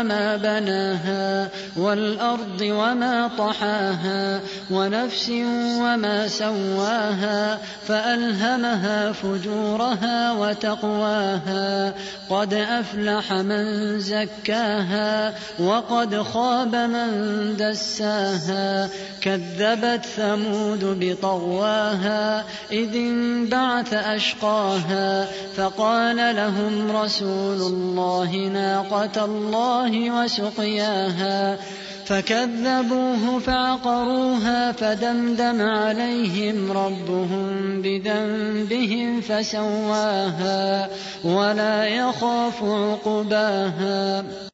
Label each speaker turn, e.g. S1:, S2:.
S1: وما بناها والأرض وما طحاها ونفس وما سواها فألهمها فجورها وتقواها قد أفلح من زكاها وقد خاب من دساها كذبت ثمود بطغواها إذ انبعث أشقاها فقال لهم رسول الله ناقة الله وسقياها. فكذبوه فعقروها فدمدم عليهم ربهم بذنبهم فسواها ولا يخاف عقباها.